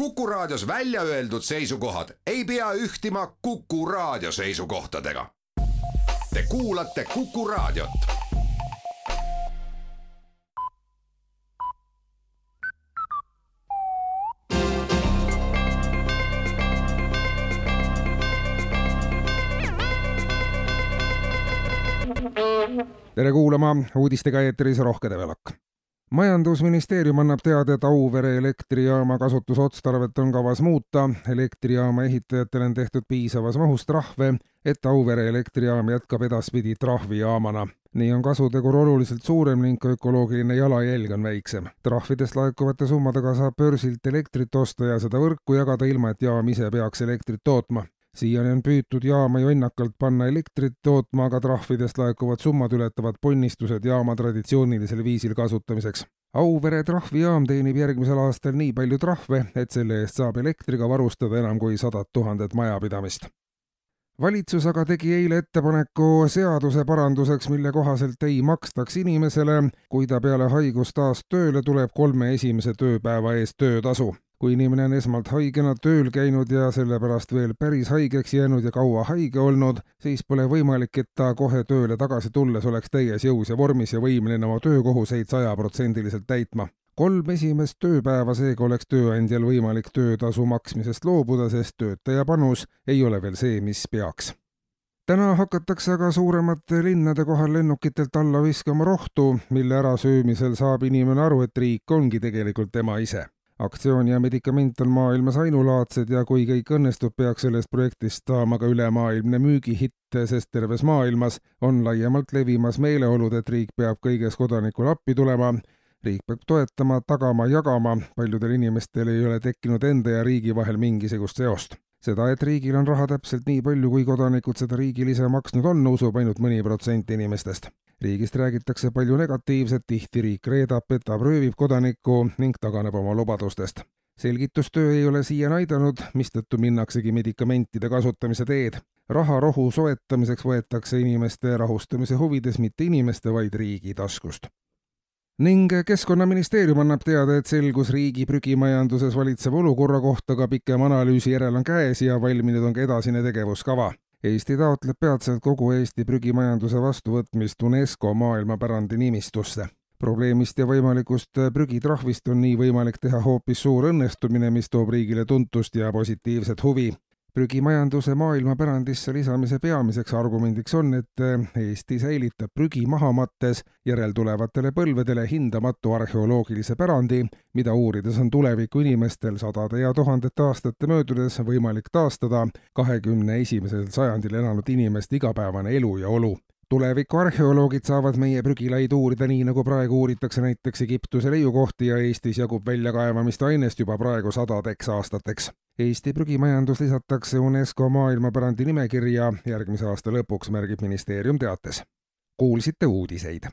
Kuku Raadios välja öeldud seisukohad ei pea ühtima Kuku Raadio seisukohtadega. Te kuulate Kuku Raadiot. tere kuulama, uudistega eetris Rohke Develak majandusministeerium annab teada, et Auvere elektrijaama kasutusotstarvet on kavas muuta. elektrijaama ehitajatele on tehtud piisavas mahus trahve, et Auvere elektrijaam jätkab edaspidi trahvijaamana. nii on kasutegur oluliselt suurem ning ka ökoloogiline jalajälg on väiksem. trahvidest laekuvate summadega saab börsilt elektrit osta ja seda võrku jagada, ilma et jaam ise peaks elektrit tootma siiani on püütud jaama ju ennakalt panna elektrit tootma, aga trahvidest laekuvad summad ületavad ponnistused jaama traditsioonilisel viisil kasutamiseks. Auvere trahvijaam teenib järgmisel aastal nii palju trahve, et selle eest saab elektriga varustada enam kui sadat tuhandet majapidamist. valitsus aga tegi eile ettepaneku seaduse paranduseks, mille kohaselt ei makstaks inimesele, kui ta peale haigust taas tööle tuleb, kolme esimese tööpäeva eest töötasu kui inimene on esmalt haigena tööl käinud ja sellepärast veel päris haigeks jäänud ja kaua haige olnud, siis pole võimalik, et ta kohe tööle tagasi tulles oleks täies jõus ja vormis ja võimeline oma töökohuseid sajaprotsendiliselt täitma. kolm esimest tööpäeva seega oleks tööandjal võimalik töötasu maksmisest loobuda, sest töötaja panus ei ole veel see, mis peaks täna hakatakse aga suuremate linnade kohal lennukitelt alla viskama rohtu, mille ärasöömisel saab inimene aru, et riik ongi tegelikult tema ise aktsioon ja medikament on maailmas ainulaadsed ja kui kõik õnnestub, peaks sellest projektist saama ka ülemaailmne müügihitt, sest terves maailmas on laiemalt levimas meeleolud, et riik peab kõiges kodanikule appi tulema, riik peab toetama, tagama, jagama, paljudel inimestel ei ole tekkinud enda ja riigi vahel mingisugust seost. Seda, et riigil on raha täpselt nii palju, kui kodanikud seda riigile ise maksnud on, usub ainult mõni protsent inimestest riigist räägitakse palju negatiivset, tihti riik reedab, petab, röövib kodanikku ning taganeb oma lubadustest. selgitustöö ei ole siiani aidanud, mistõttu minnaksegi medikamentide kasutamise teed. raha rohu soetamiseks võetakse inimeste rahustamise huvides mitte inimeste, vaid riigi taskust ning Keskkonnaministeerium annab teada, et selgus riigi prügimajanduses valitseva olukorra kohta ka pikem analüüsi järel on käes ja valminud on ka edasine tegevuskava Eesti taotleb peatselt kogu Eesti prügimajanduse vastuvõtmist UNESCO maailmapärandi nimistusse. probleemist ja võimalikust prügitrahvist on nii võimalik teha hoopis suur õnnestumine, mis toob riigile tuntust ja positiivset huvi prügimajanduse maailmapärandisse lisamise peamiseks argumendiks on, et Eesti säilitab prügi maha mattes järeltulevatele põlvedele hindamatu arheoloogilise pärandi, mida uurides on tuleviku inimestel sadade ja tuhandete aastate möödudes võimalik taastada kahekümne esimesel sajandil elanud inimeste igapäevane elu ja olu tuleviku arheoloogid saavad meie prügilaid uurida nii, nagu praegu uuritakse näiteks Egiptuse leiukohti ja Eestis jagub väljakaevamist ainest juba praegu sadadeks aastateks. Eesti prügimajandus lisatakse UNESCO maailmapärandi nimekirja järgmise aasta lõpuks, märgib ministeerium teates. kuulsite uudiseid